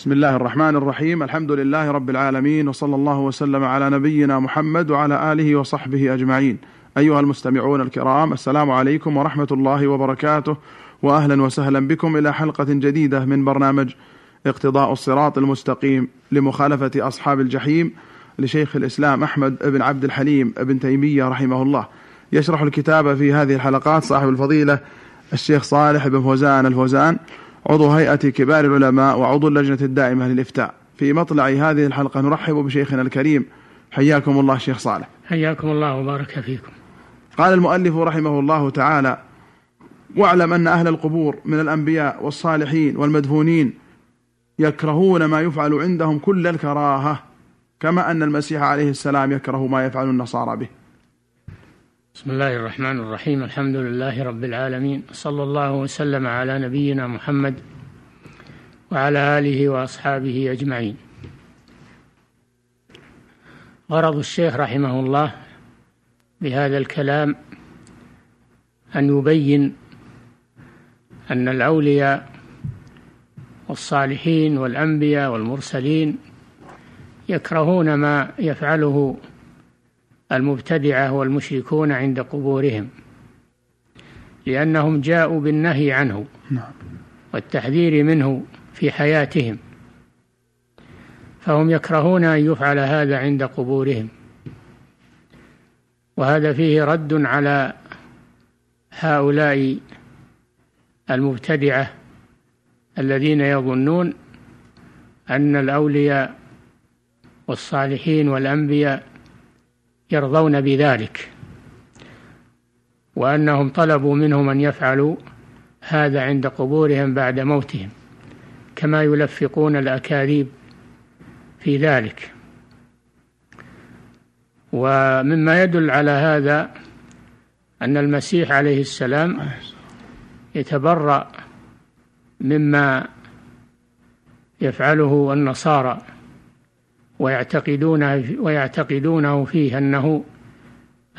بسم الله الرحمن الرحيم الحمد لله رب العالمين وصلى الله وسلم على نبينا محمد وعلى آله وصحبه أجمعين. أيها المستمعون الكرام السلام عليكم ورحمة الله وبركاته واهلا وسهلا بكم إلى حلقة جديدة من برنامج اقتضاء الصراط المستقيم لمخالفة أصحاب الجحيم لشيخ الإسلام أحمد بن عبد الحليم بن تيمية رحمه الله. يشرح الكتاب في هذه الحلقات صاحب الفضيلة الشيخ صالح بن فوزان الفوزان عضو هيئة كبار العلماء وعضو اللجنة الدائمة للإفتاء. في مطلع هذه الحلقة نرحب بشيخنا الكريم. حياكم الله شيخ صالح. حياكم الله وبارك فيكم. قال المؤلف رحمه الله تعالى واعلم أن أهل القبور من الأنبياء والصالحين والمدفونين يكرهون ما يفعل عندهم كل الكراهة كما أن المسيح عليه السلام يكره ما يفعل النصارى به. بسم الله الرحمن الرحيم. الحمد لله رب العالمين. صلى الله وسلم على نبينا محمد وعلى آله وأصحابه أجمعين. غرض الشيخ رحمه الله بهذا الكلام أن يبين أن الأولياء والصالحين والأنبياء والمرسلين يكرهون ما يفعله المبتدعة والمشركون عند قبورهم لأنهم جاءوا بالنهي عنه نعم. والتحذير منه في حياتهم فهم يكرهون أن يفعل هذا عند قبورهم وهذا فيه رد على هؤلاء المبتدعة الذين يظنون أن الأولياء والصالحين والأنبياء يرضون بذلك وأنهم طلبوا منهم أن يفعلوا هذا عند قبورهم بعد موتهم كما يلفقون الأكاذيب في ذلك. ومما يدل على هذا أن المسيح عليه السلام يتبرأ مما يفعله النصارى. ويعتقدون ويعتقدونه فيه أنه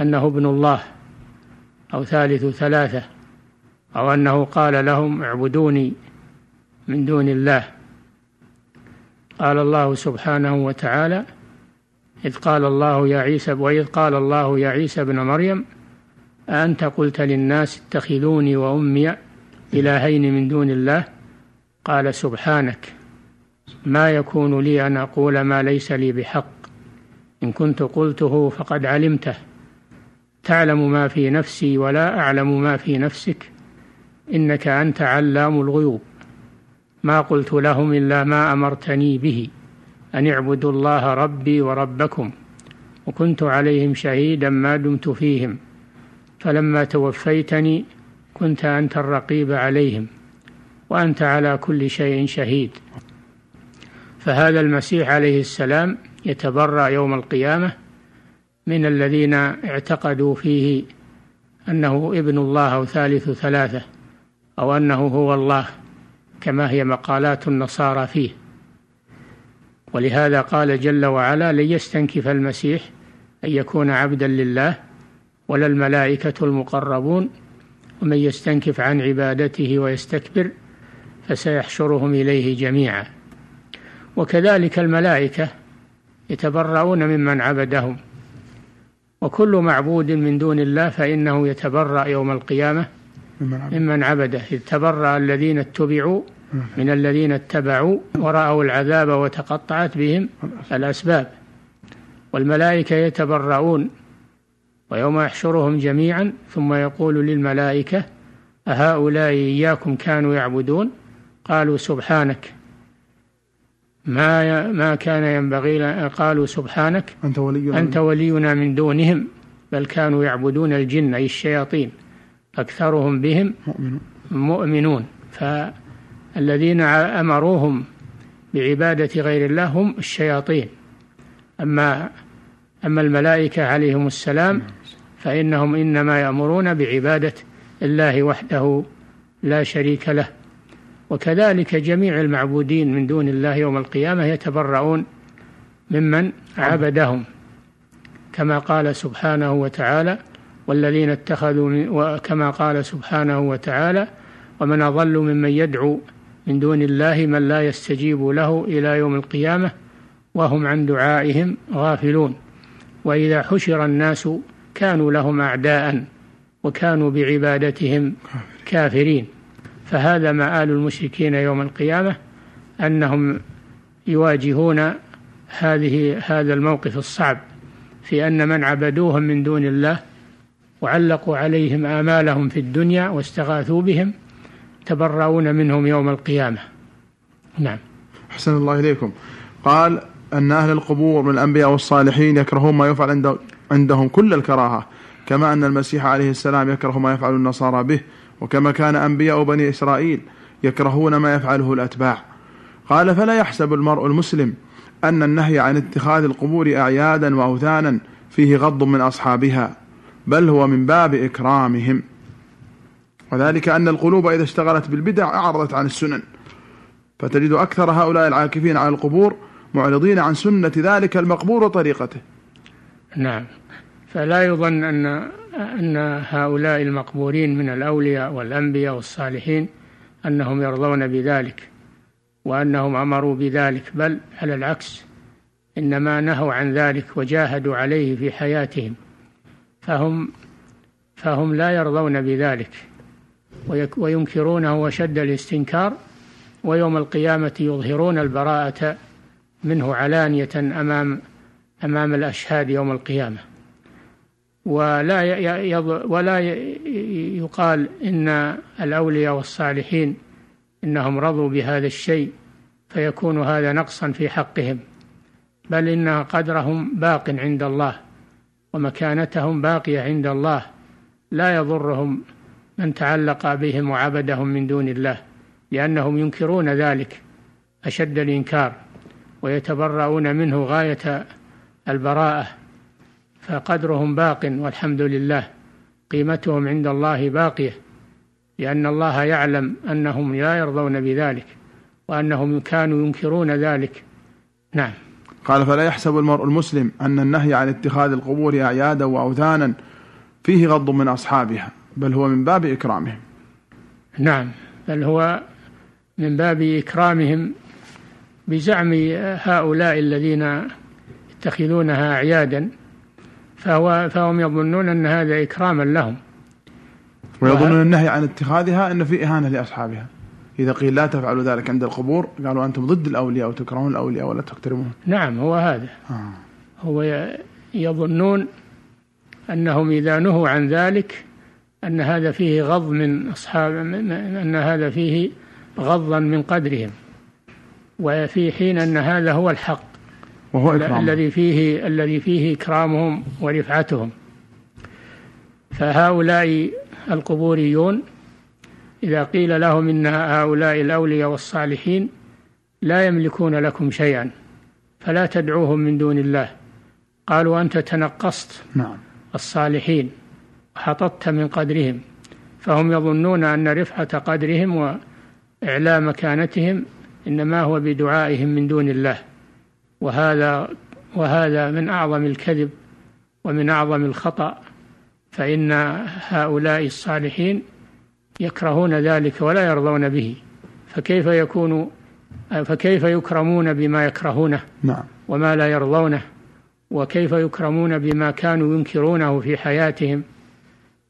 أنه ابن الله أو ثالث ثلاثة أو أنه قال لهم اعبدوني من دون الله. قال الله سبحانه وتعالى إذ قال الله يا عيسى وإذ قال الله يا عيسى ابن مريم أأنت قلت للناس اتخذوني وأمي إلهين من دون الله؟ قال سبحانك. ما يكون لي أن أقول ما ليس لي بحق. إن كنت قلته فقد علمته. تعلم ما في نفسي ولا أعلم ما في نفسك. إنك أنت علام الغيوب. ما قلت لهم إلا ما أمرتني به. أن اعبدوا الله ربي وربكم. وكنت عليهم شهيدا ما دمت فيهم. فلما توفيتني كنت أنت الرقيب عليهم. وأنت على كل شيء شهيد. فهذا المسيح عليه السلام يتبرأ يوم القيامة من الذين اعتقدوا فيه أنه ابن الله أو ثالث ثلاثة أو أنه هو الله كما هي مقالات النصارى فيه. ولهذا قال جل وعلا لن يستنكف المسيح أن يكون عبدا لله ولا الملائكة المقربون ومن يستنكف عن عبادته ويستكبر فسيحشرهم إليه جميعا وكذلك الملائكة يتبرؤون ممن عبدهم. وكل معبود من دون الله فإنه يتبرأ يوم القيامة ممن عبده. إذ تبرأ الذين اتبعوا من الذين اتبعوا ورأوا العذاب وتقطعت بهم الأسباب. والملائكة يتبرؤون ويوم يحشرهم جميعا ثم يقول للملائكة أهؤلاء إياكم كانوا يعبدون؟ قالوا سبحانك. ما ما كان ينبغي قالوا سبحانك أنت ولينا أنت ولينا من دونهم بل كانوا يعبدون الجن أي الشياطين أكثرهم بهم مؤمنون, مؤمنون. فالذين أمروهم بعبادة غير الله هم الشياطين. أما أما الملائكة عليهم السلام فإنهم إنما يأمرون بعبادة الله وحده لا شريك له. وكذلك جميع المعبودين من دون الله يوم القيامة يتبرؤون ممن عبدهم كما قال سبحانه وتعالى والذين اتخذوا وكما قال سبحانه وتعالى ومن أضل ممن يدعو من دون الله من لا يستجيب له إلى يوم القيامة وهم عن دعائهم غافلون. وإذا حشر الناس كانوا لهم أعداء وكانوا بعبادتهم كافرين. فهذا مآل المشركين يوم القيامة أنهم يواجهون هذه هذا الموقف الصعب في أن من عبدوهم من دون الله وعلقوا عليهم آمالهم في الدنيا واستغاثوا بهم تبرؤون منهم يوم القيامة. نعم. أحسن الله إليكم. قال أن أهل القبور من الأنبياء والصالحين يكرهون ما يفعل عندهم كل الكراهة كما أن المسيح عليه السلام يكره ما يفعل النصارى به. وكما كان أنبياء بني إسرائيل يكرهون ما يفعله الأتباع. قال فلا يحسب المرء المسلم أن النهي عن اتخاذ القبور أعيادا وأوثانا فيه غض من أصحابها بل هو من باب إكرامهم. وذلك أن القلوب إذا اشتغلت بالبدع أعرضت عن السنن. فتجد أكثر هؤلاء العاكفين على القبور معرضين عن سنة ذلك المقبور وطريقته نعم. فلا يظن أن أن هؤلاء المقبورين من الأولياء والأنبياء والصالحين أنهم يرضون بذلك وأنهم أمروا بذلك بل على العكس إنما نهوا عن ذلك وجاهدوا عليه في حياتهم. فهم فهم لا يرضون بذلك وينكرونه وشد الاستنكار ويوم القيامة يظهرون البراءة منه علانية أمام أمام الأشهاد يوم القيامة. ولا ولا يقال إن الأولياء والصالحين إنهم رضوا بهذا الشيء فيكون هذا نقصا في حقهم بل إن قدرهم باق عند الله ومكانتهم باقية عند الله لا يضرهم من تعلق بهم وعبدهم من دون الله لأنهم ينكرون ذلك أشد الإنكار ويتبرؤون منه غاية البراءة. فقدرهم باق والحمد لله. قيمتهم عند الله باقية لأن الله يعلم أنهم لا يرضون بذلك وأنهم كانوا ينكرون ذلك. نعم. قال فلا يحسب المرء المسلم أن النهي عن اتخاذ القبور أعيادا وأوثانا فيه غض من أصحابها بل هو من باب إكرامهم. نعم. بل هو من باب إكرامهم بزعم هؤلاء الذين يتخذونها أعيادا. فهو فهم يظنون أن هذا إكراما لهم. ويظنون النهي عن اتخاذها أن في إهانة لأصحابها. إذا قيل لا تفعلوا ذلك عند القبور قالوا أنتم ضد الأولياء وتكرهون الأولياء ولا تحترمون نعم هو هذا. آه. هو يظنون أنهم إذا نهوا عن ذلك أن هذا فيه غض من أصحاب أن هذا فيه غضا من قدرهم. وفي حين أن هذا هو الحق. وهو إكرام. الذي فيه الذي فيه إكرامهم ورفعتهم فهؤلاء القبوريون إذا قيل لهم إن هؤلاء الأولياء والصالحين لا يملكون لكم شيئا فلا تدعوهم من دون الله قالوا أنت تنقصت نعم. الصالحين وحططت من قدرهم فهم يظنون أن رفعة قدرهم وإعلى مكانتهم إنما هو بدعائهم من دون الله وهذا وهذا من أعظم الكذب ومن أعظم الخطأ فإن هؤلاء الصالحين يكرهون ذلك ولا يرضون به. فكيف يكون فكيف يكرمون بما يكرهونه نعم. وما لا يرضونه؟ وكيف يكرمون بما كانوا ينكرونه في حياتهم؟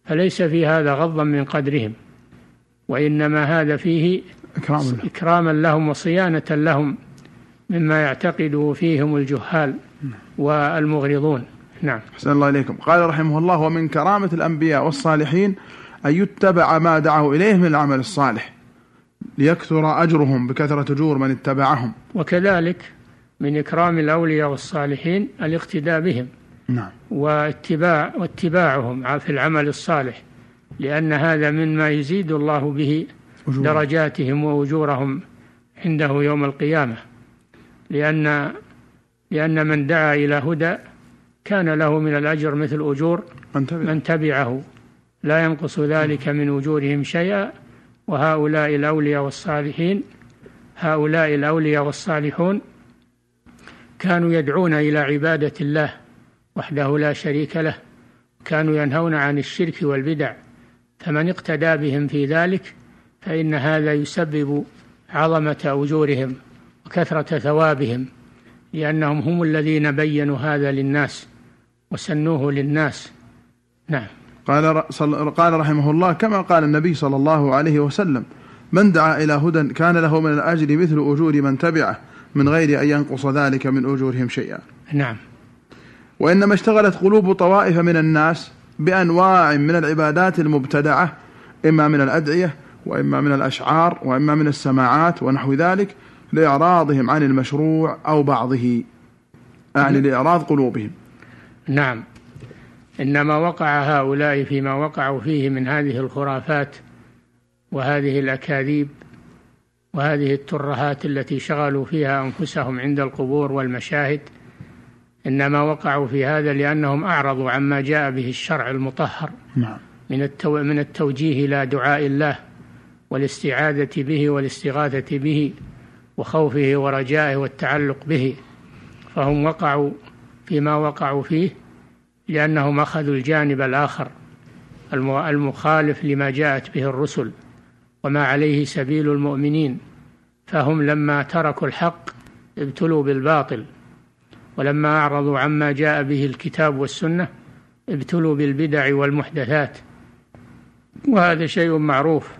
فليس في هذا غضا من قدرهم وإنما هذا فيه إكرام إكراما لهم وصيانة لهم. مما يعتقده فيهم الجهال والمغرضون. نعم. أحسن الله إليكم. قال رحمه الله ومن كرامة الأنبياء والصالحين أن يتبع ما دعوا إليه من العمل الصالح ليكثر أجرهم بكثرة أجور من اتبعهم. وكذلك من إكرام الأولياء والصالحين الاقتداء بهم. نعم. واتباع واتباعهم في العمل الصالح لأن هذا مما يزيد الله به أجور. درجاتهم وأجورهم عنده يوم القيامة. لأن لأن من دعا إلى هدى كان له من الأجر مثل أجور من, تبع. من تبعه. لا ينقص ذلك من أجورهم شيئا وهؤلاء الأولياء والصالحين هؤلاء الأولياء والصالحون كانوا يدعون إلى عبادة الله وحده لا شريك له كانوا ينهون عن الشرك والبدع. فمن اقتدى بهم في ذلك فإن هذا يسبب عظمة أجورهم. وكثرة ثوابهم لأنهم هم الذين بينوا هذا للناس وسنوه للناس. نعم. قال قال رحمه الله كما قال النبي صلى الله عليه وسلم من دعا إلى هدى كان له من الأجر مثل أجور من تبعه من غير أن ينقص ذلك من أجورهم شيئا. نعم. وإنما اشتغلت قلوب طوائف من الناس بأنواع من العبادات المبتدعة إما من الأدعية وإما من الأشعار وإما من السماعات ونحو ذلك لإعراضهم عن المشروع أو بعضه أعني لإعراض قلوبهم. نعم. إنما وقع هؤلاء فيما وقعوا فيه من هذه الخرافات وهذه الأكاذيب وهذه الترهات التي شغلوا فيها أنفسهم عند القبور والمشاهد إنما وقعوا في هذا لأنهم أعرضوا عما جاء به الشرع المطهر نعم. من من التوجيه إلى دعاء الله والاستعاذة به والاستغاثة به. وخوفه ورجائه والتعلق به فهم وقعوا فيما وقعوا فيه لأنهم أخذوا الجانب الآخر المخالف لما جاءت به الرسل وما عليه سبيل المؤمنين فهم لما تركوا الحق ابتلوا بالباطل ولما أعرضوا عما جاء به الكتاب والسنة ابتلوا بالبدع والمحدثات. وهذا شيء معروف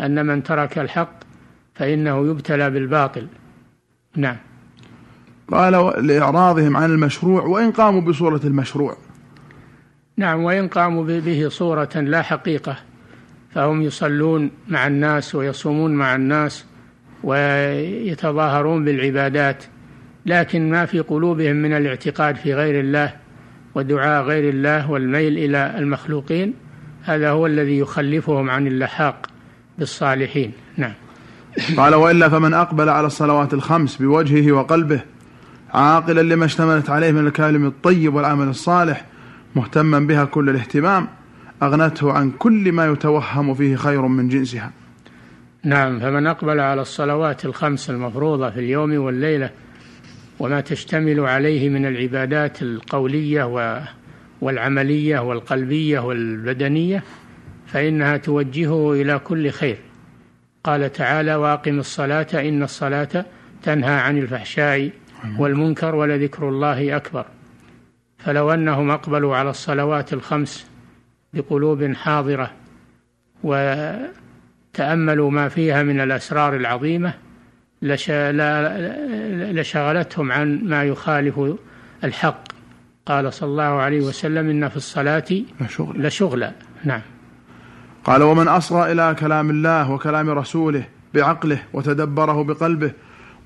أن من ترك الحق فإنه يبتلى بالباطل. نعم. قال لإعراضهم عن المشروع وإن قاموا بصورة المشروع. نعم وإن قاموا به صورة لا حقيقة فهم يصلون مع الناس ويصومون مع الناس ويتظاهرون بالعبادات. لكن ما في قلوبهم من الاعتقاد في غير الله ودعاء غير الله والميل إلى المخلوقين هذا هو الذي يخلفهم عن اللحاق بالصالحين. نعم. قال وإلا فمن أقبل على الصلوات الخمس بوجهه وقلبه عاقلا لما اشتملت عليه من الكلم الطيب والعمل الصالح مهتما بها كل الاهتمام أغنته عن كل ما يتوهم فيه خير من جنسها. نعم فمن أقبل على الصلوات الخمس المفروضة في اليوم والليلة وما تشتمل عليه من العبادات القولية والعملية والقلبية والبدنية فإنها توجهه إلى كل خير قال تعالى واقم الصلاة إن الصلاة تنهى عن الفحشاء والمنكر ولذكر الله أكبر. فلو أنهم أقبلوا على الصلوات الخمس بقلوب حاضرة وتأملوا ما فيها من الأسرار العظيمة لشغلتهم عن ما يخالف الحق. قال صلى الله عليه وسلم إن في الصلاة لشغل, لشغل. نعم. قال ومن أصغى إلى كلام الله وكلام رسوله بعقله وتدبره بقلبه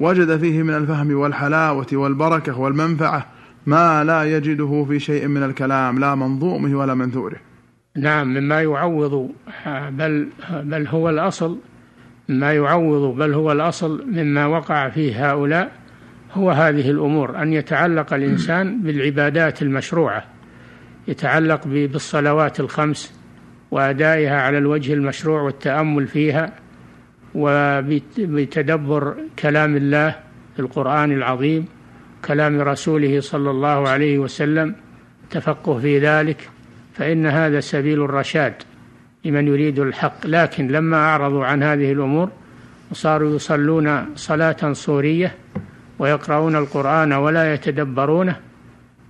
وجد فيه من الفهم والحلاوة والبركة والمنفعة ما لا يجده في شيء من الكلام لا منظومه ولا منثوره نعم مما يعوض بل بل هو الأصل ما يعوض بل هو الأصل مما وقع فيه هؤلاء هو هذه الأمور أن يتعلق الإنسان بالعبادات المشروعة يتعلق بالصلوات الخمس وأدائها على الوجه المشروع والتأمل فيها وبتدبر كلام الله القرآن العظيم كلام رسوله صلى الله عليه وسلم تفقه في ذلك فإن هذا سبيل الرشاد لمن يريد الحق. لكن لما أعرضوا عن هذه الأمور وصاروا يصلون صلاة صورية ويقرؤون القرآن ولا يتدبرونه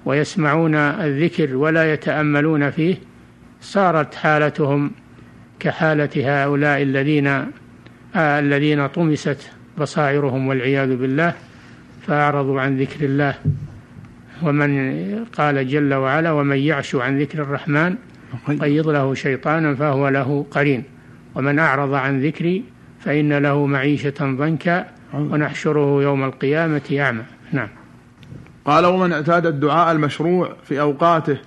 ويسمعون الذكر ولا يتأملون فيه صارت حالتهم كحالة هؤلاء الذين آه الذين طمست بصائرهم والعياذ بالله فأعرضوا عن ذكر الله. ومن قال جل وعلا ومن يعش عن ذكر الرحمن قيض له شيطانا فهو له قرين. ومن أعرض عن ذكري فإن له معيشة ضنكا ونحشره يوم القيامة أعمى. نعم. قال ومن اعتاد الدعاء المشروع في أوقاته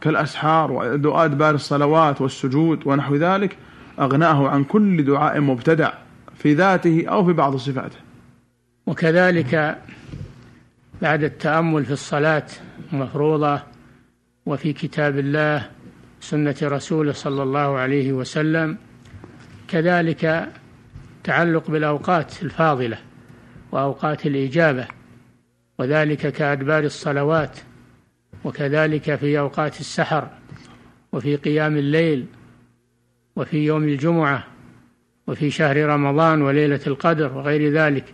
كالأسحار ودعاء أدبار الصلوات والسجود ونحو ذلك أغناه عن كل دعاء مبتدع في ذاته أو في بعض صفاته. وكذلك بعد التأمل في الصلاة المفروضة وفي كتاب الله سنة رسوله صلى الله عليه وسلم كذلك تعلق بالأوقات الفاضلة وأوقات الإجابة وذلك كأدبار الصلوات وكذلك في أوقات السحر وفي قيام الليل وفي يوم الجمعة وفي شهر رمضان وليلة القدر وغير ذلك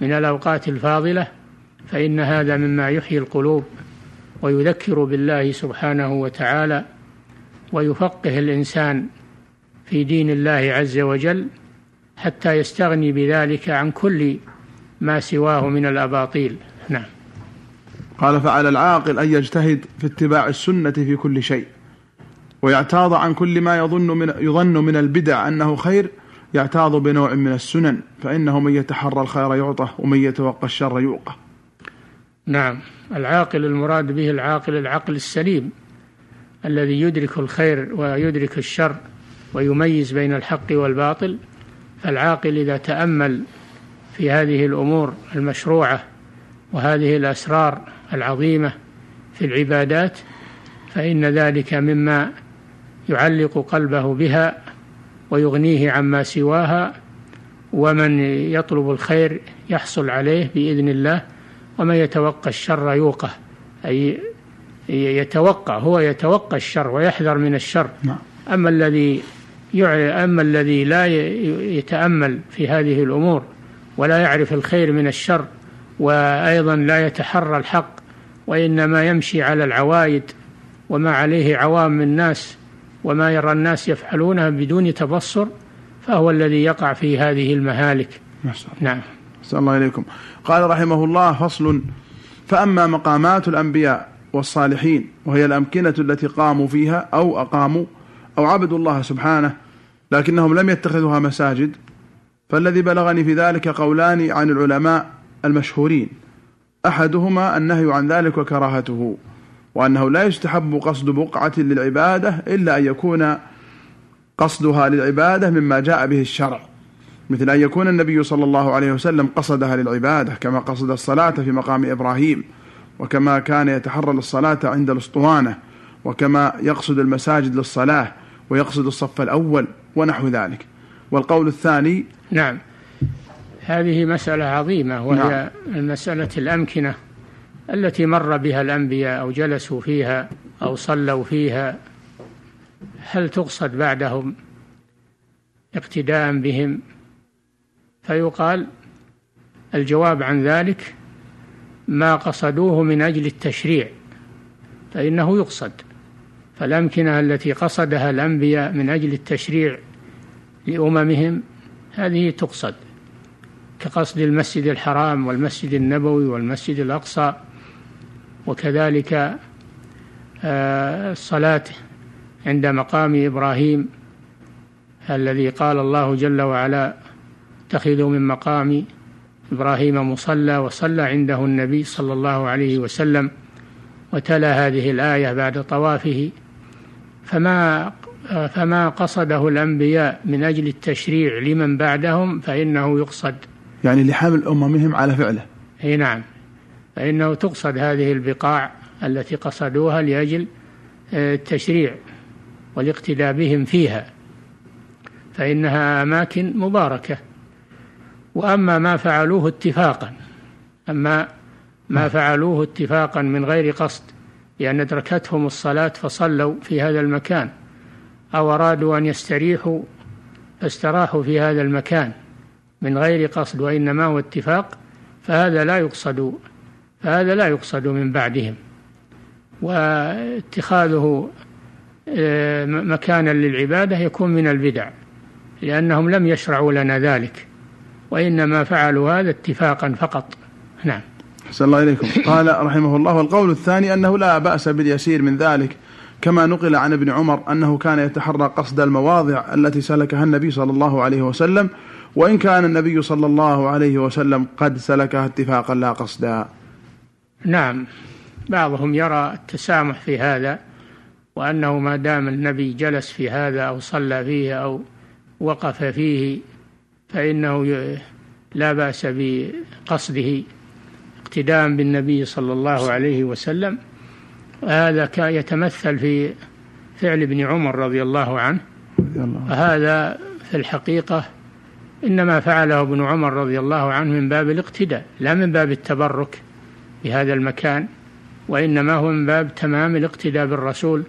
من الأوقات الفاضلة فإن هذا مما يحيي القلوب ويذكر بالله سبحانه وتعالى ويفقه الإنسان في دين الله عز وجل حتى يستغني بذلك عن كل ما سواه من الأباطيل. نعم. قال فعلى العاقل أن يجتهد في اتباع السنة في كل شيء ويعتاض عن كل ما يظن من يظن من البدع أنه خير يعتاض بنوع من السنن فإنه من يتحرى الخير يعطى ومن يتوقى الشر يوقى نعم. العاقل المراد به العاقل العقل السليم الذي يدرك الخير ويدرك الشر ويميز بين الحق والباطل. فالعاقل إذا تأمل في هذه الأمور المشروعة وهذه الأسرار العظيمة في العبادات فإن ذلك مما يعلق قلبه بها ويغنيه عما سواها ومن يطلب الخير يحصل عليه بإذن الله ومن يتوقى الشر يوقه أي يتوقع هو يتوقع الشر ويحذر من الشر نعم. أما الذي أما الذي لا يتأمل في هذه الأمور ولا يعرف الخير من الشر وأيضا لا يتحرى الحق وإنما يمشي على العوايد وما عليه عوام الناس وما يرى الناس يفعلونها بدون تبصر فهو الذي يقع في هذه المهالك. نعم. صلى الله إليكم. قال رحمه الله فصل. فأما مقامات الأنبياء والصالحين وهي الأمكنة التي قاموا فيها أو أقاموا أو عبدوا الله سبحانه لكنهم لم يتخذوها مساجد فالذي بلغني في ذلك قولان عن العلماء المشهورين. أحدهما النهي عن ذلك وكراهته وأنه لا يستحب قصد بقعة للعبادة إلا أن يكون قصدها للعبادة مما جاء به الشرع مثل أن يكون النبي صلى الله عليه وسلم قصدها للعبادة كما قصد الصلاة في مقام إبراهيم وكما كان يتحرى الصلاة عند الأسطوانة وكما يقصد المساجد للصلاة ويقصد الصف الأول ونحو ذلك. والقول الثاني نعم. هذه مسألة عظيمة وهي نعم. مسألة الأمكنة التي مر بها الأنبياء أو جلسوا فيها أو صلوا فيها. هل تقصد بعدهم اقتداء بهم؟ فيقال الجواب عن ذلك ما قصدوه من أجل التشريع فإنه يقصد. فالأمكنة التي قصدها الأنبياء من أجل التشريع لأممهم هذه تقصد. كقصد المسجد الحرام والمسجد النبوي والمسجد الأقصى وكذلك آه، الصلاة عند مقام إبراهيم الذي قال الله جل وعلا اتخذوا من مقام إبراهيم مصلى وصلى عنده النبي صلى الله عليه وسلم وتلا هذه الآية بعد طوافه. فما فما قصده الأنبياء من أجل التشريع لمن بعدهم فإنه يقصد يعني لحمل أممهم على فعله. أي نعم. فإنه تقصد هذه البقاع التي قصدوها لأجل آه، التشريع والاقتداء بهم فيها. فإنها أماكن مباركة. وأما ما فعلوه اتفاقا أما ما فعلوه اتفاقا من غير قصد لأن أدركتهم الصلاة فصلوا في هذا المكان أو أرادوا أن يستريحوا فاستراحوا في هذا المكان. من غير قصد وإنما هو اتفاق فهذا لا يقصد فهذا لا يقصد من بعدهم. واتخاذه آه، مكانا للعبادة يكون من البدع لأنهم لم يشرعوا لنا ذلك وإنما فعلوا هذا اتفاقا فقط. نعم. أحسن الله إليكم. قال رحمه الله والقول الثاني أنه لا بأس باليسير من ذلك كما نقل عن ابن عمر أنه كان يتحرى قصد المواضع التي سلكها النبي صلى الله عليه وسلم وإن كان النبي صلى الله عليه وسلم قد سلكها اتفاقا لا قصدا نعم بعضهم يرى التسامح في هذا وأنه ما دام النبي جلس في هذا أو صلى فيه أو وقف فيه فإنه لا بأس بقصده اقتداء بالنبي صلى الله عليه وسلم. هذا يتمثل في فعل ابن عمر رضي الله عنه. وهذا في الحقيقة إنما فعله ابن عمر رضي الله عنه من باب الاقتداء لا من باب التبرك بهذا المكان وإنما هو من باب تمام الاقتداء بالرسول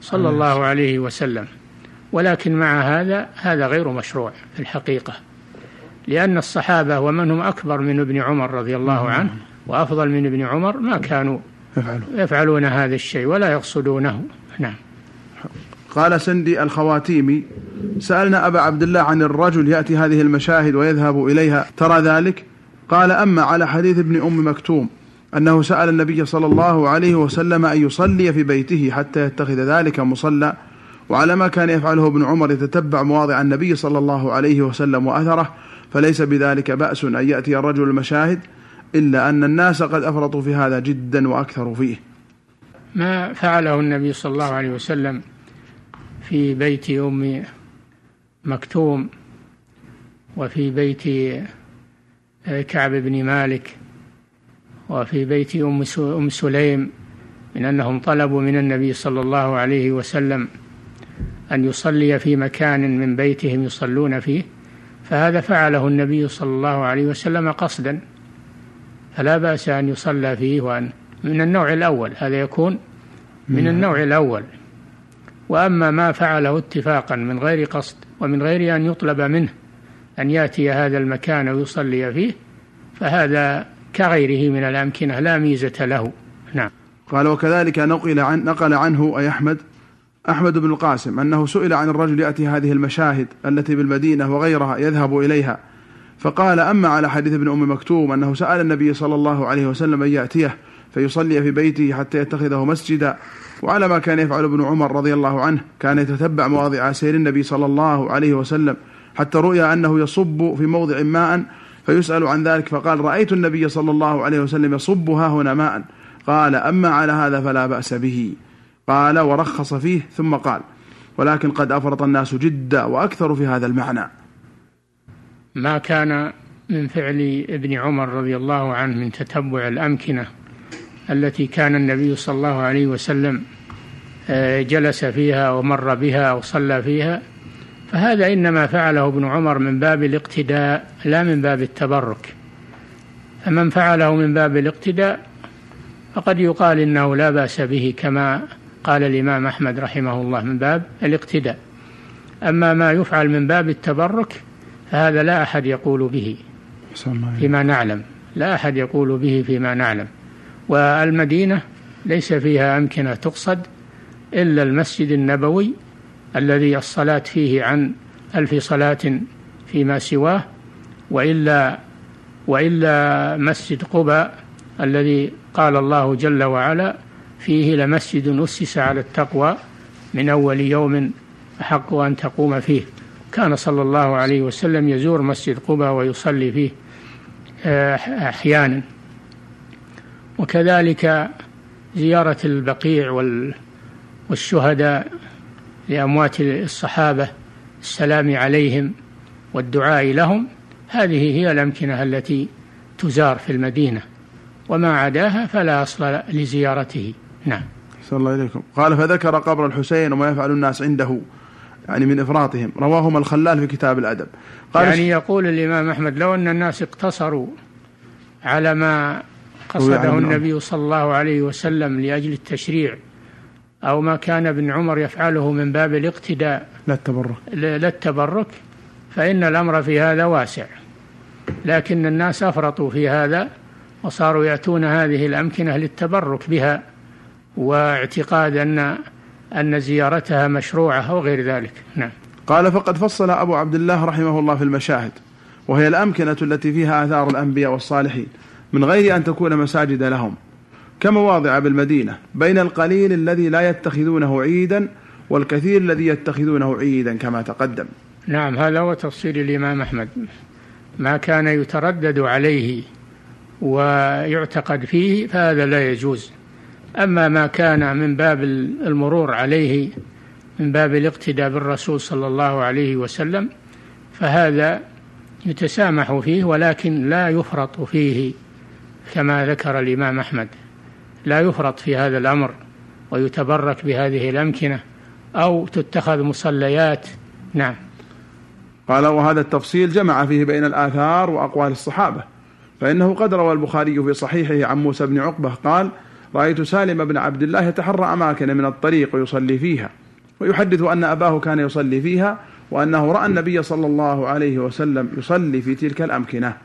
صلى الله عليه وسلم. ولكن مع هذا هذا غير مشروع في الحقيقة لأن الصحابة ومن هم أكبر من ابن عمر رضي الله عنه وأفضل من ابن عمر ما كانوا يفعلون هذا الشيء ولا يقصدونه. نعم. قال سندي الخواتيمي سألنا أبا عبد الله عن الرجل يأتي هذه المشاهد ويذهب إليها ترى ذلك؟ قال أما على حديث ابن أم مكتوم أنه سأل النبي صلى الله عليه وسلم أن يصلي في بيته حتى يتخذ ذلك مصلى وعلى ما كان يفعله ابن عمر يتتبع مواضع النبي صلى الله عليه وسلم وأثره فليس بذلك بأس أن يأتي الرجل المشاهد إلا أن الناس قد أفرطوا في هذا جدا وأكثروا فيه. ما فعله النبي صلى الله عليه وسلم؟ في بيت أم مكتوم وفي بيت كعب بن مالك وفي بيت أم سليم من أنهم طلبوا من النبي صلى الله عليه وسلم أن يصلي في مكان من بيتهم يصلون فيه فهذا فعله النبي صلى الله عليه وسلم قصدا. فلا بأس أن يصلى فيه وأن من النوع الأول هذا يكون من النوع الأول. وأما ما فعله اتفاقا من غير قصد ومن غير أن يطلب منه أن يأتي هذا المكان ويصلي فيه فهذا كغيره من الأمكنة لا ميزة له. نعم. قال وكذلك نقل عن نقل عنه أي أحمد أحمد بن القاسم أنه سئل عن الرجل يأتي هذه المشاهد التي بالمدينة وغيرها يذهب إليها فقال أما على حديث ابن أم مكتوم أنه سأل النبي صلى الله عليه وسلم أن يأتيه فيصلي في بيته حتى يتخذه مسجدا وعلى ما كان يفعل ابن عمر رضي الله عنه كان يتتبع مواضع سير النبي صلى الله عليه وسلم حتى رؤيا أنه يصب في موضع ماء فيسأل عن ذلك فقال رأيت النبي صلى الله عليه وسلم يصب ها هنا ماء. قال أما على هذا فلا بأس به. قال ورخص فيه. ثم قال ولكن قد أفرط الناس جدا وأكثر في هذا المعنى. ما كان من فعل ابن عمر رضي الله عنه من تتبع الأمكنة التي كان النبي صلى الله عليه وسلم جلس فيها ومر بها وصلى فيها. فهذا إنما فعله ابن عمر من باب الاقتداء لا من باب التبرك. فمن فعله من باب الاقتداء فقد يقال إنه لا بأس به كما قال الإمام أحمد رحمه الله من باب الاقتداء. أما ما يفعل من باب التبرك فهذا لا أحد يقول به فيما نعلم لا أحد يقول به فيما نعلم. والمدينة ليس فيها أمكنة تقصد إلا المسجد النبوي الذي الصلاة فيه عن ألف صلاة فيما سواه وإلا وإلا مسجد قباء الذي قال الله جل وعلا فيه لمسجد أسس على التقوى من أول يوم أحق أن تقوم فيه. كان صلى الله عليه وسلم يزور مسجد قباء ويصلي فيه آه، أحيانا. وكذلك زيارة البقيع والشهداء لأموات الصحابة السلام عليهم والدعاء لهم هذه هي الأمكنة التي تزار في المدينة وما عداها فلا أصل لزيارته. نعم. صلى الله عليكم. قال فذكر قبر الحسين وما يفعل الناس عنده يعني من إفراطهم. رواهما الخلال في كتاب الأدب. قال يعني يقول الإمام أحمد لو أن الناس اقتصروا على ما قصده النبي صلى الله عليه وسلم لأجل التشريع أو ما كان ابن عمر يفعله من باب الاقتداء. لا التبرك. لا التبرك. فإن الأمر في هذا واسع. لكن الناس أفرطوا في هذا وصاروا يأتون هذه الأمكنة للتبرك بها واعتقاد أن أن زيارتها مشروعة أو غير ذلك. نعم. قال فقد فصل أبو عبد الله رحمه الله في المشاهد وهي الأمكنة التي فيها آثار الأنبياء والصالحين من غير أن تكون مساجد لهم. كمواضع بالمدينة بين القليل الذي لا يتخذونه عيدا والكثير الذي يتخذونه عيدا كما تقدم. نعم هذا هو تفصيل الإمام أحمد. ما كان يتردد عليه ويعتقد فيه فهذا لا يجوز. أما ما كان من باب المرور عليه من باب الاقتداء بالرسول صلى الله عليه وسلم فهذا يتسامح فيه ولكن لا يفرط فيه كما ذكر الإمام أحمد. لا يفرط في هذا الأمر ويتبرك بهذه الأمكنة أو تتخذ مصليات. نعم. قال وهذا التفصيل جمع فيه بين الآثار وأقوال الصحابة فإنه قد روى البخاري في صحيحه عن موسى بن عقبة قال رأيت سالم بن عبد الله يتحرى أماكن من الطريق ويصلي فيها ويحدث أن أباه كان يصلي فيها وأنه رأى النبي صلى الله عليه وسلم يصلي في تلك الأمكنة.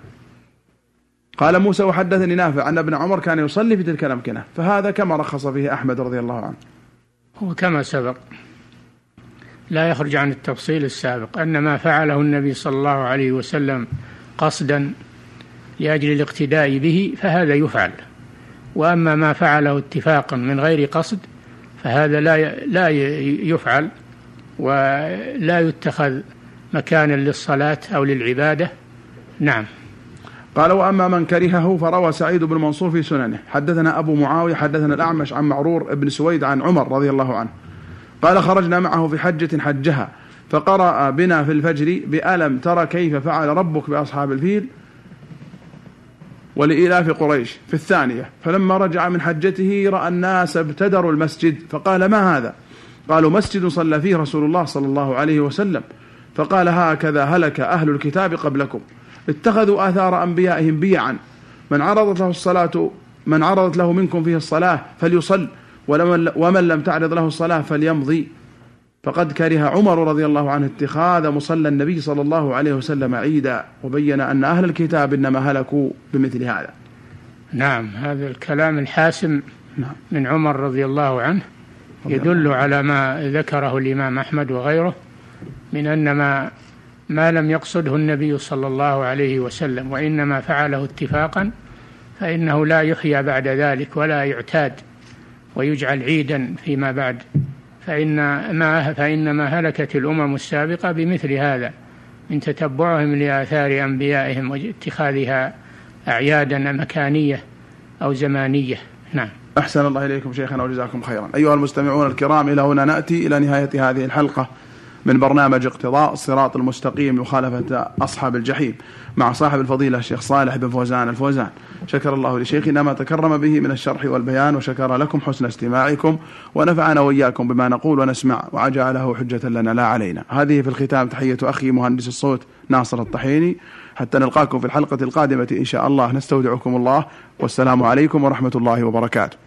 قال موسى وحدثني نافع أن ابن عمر كان يصلي في تلك الأمكنة فهذا كما رخص فيه أحمد رضي الله عنه. هو كما سبق لا يخرج عن التفصيل السابق أن ما فعله النبي صلى الله عليه وسلم قصدا لأجل الاقتداء به فهذا يفعل. وأما ما فعله اتفاقا من غير قصد فهذا لا لا يفعل ولا يتخذ مكانا للصلاة أو للعبادة. نعم. قال وأما من كرهه فروى سعيد بن منصور في سننه. حدثنا أبو معاوية حدثنا الأعمش عن معرور بن سويد عن عمر رضي الله عنه. قال خرجنا معه في حجة حجها فقرأ بنا في الفجر بألم ترى كيف فعل ربك بأصحاب الفيل ولإلاف قريش في الثانية. فلما رجع من حجته رأى الناس ابتدروا المسجد فقال ما هذا؟ قالوا مسجد صلى فيه رسول الله صلى الله عليه وسلم. فقال هكذا هلك أهل الكتاب قبلكم. اتخذوا آثار أنبيائهم بيعا. من عرضت له الصلاة من عرضت له منكم فيه الصلاة فليصل ومن لم تعرض له الصلاة فليمضي. فقد كره عمر رضي الله عنه اتخاذ مصلى النبي صلى الله عليه وسلم عيدا وبين أن أهل الكتاب إنما هلكوا بمثل هذا. نعم هذا الكلام الحاسم نعم. من عمر رضي الله عنه. يدل على ما ذكره الإمام أحمد وغيره من أن ما ما لم يقصده النبي صلى الله عليه وسلم وإنما فعله اتفاقا فإنه لا يحيى بعد ذلك ولا يعتاد ويجعل عيدا فيما بعد. فإن ما فإنما هلكت الأمم السابقة بمثل هذا من تتبعهم لآثار أنبيائهم واتخاذها أعيادا مكانية أو زمانية. نعم. أحسن الله إليكم شيخنا وجزاكم خيرا. أيها المستمعون الكرام إلى هنا نأتي إلى نهاية هذه الحلقة. من برنامج اقتضاء الصراط المستقيم مخالفة أصحاب الجحيم مع صاحب الفضيلة الشيخ صالح بن فوزان الفوزان. شكر الله لشيخنا ما تكرم به من الشرح والبيان وشكر لكم حسن استماعكم ونفعنا وإياكم بما نقول ونسمع وجعله حجة لنا لا علينا. هذه في الختام تحية أخي مهندس الصوت ناصر الطحيني. حتى نلقاكم في الحلقة القادمة إن شاء الله. نستودعكم الله. والسلام عليكم ورحمة الله وبركاته.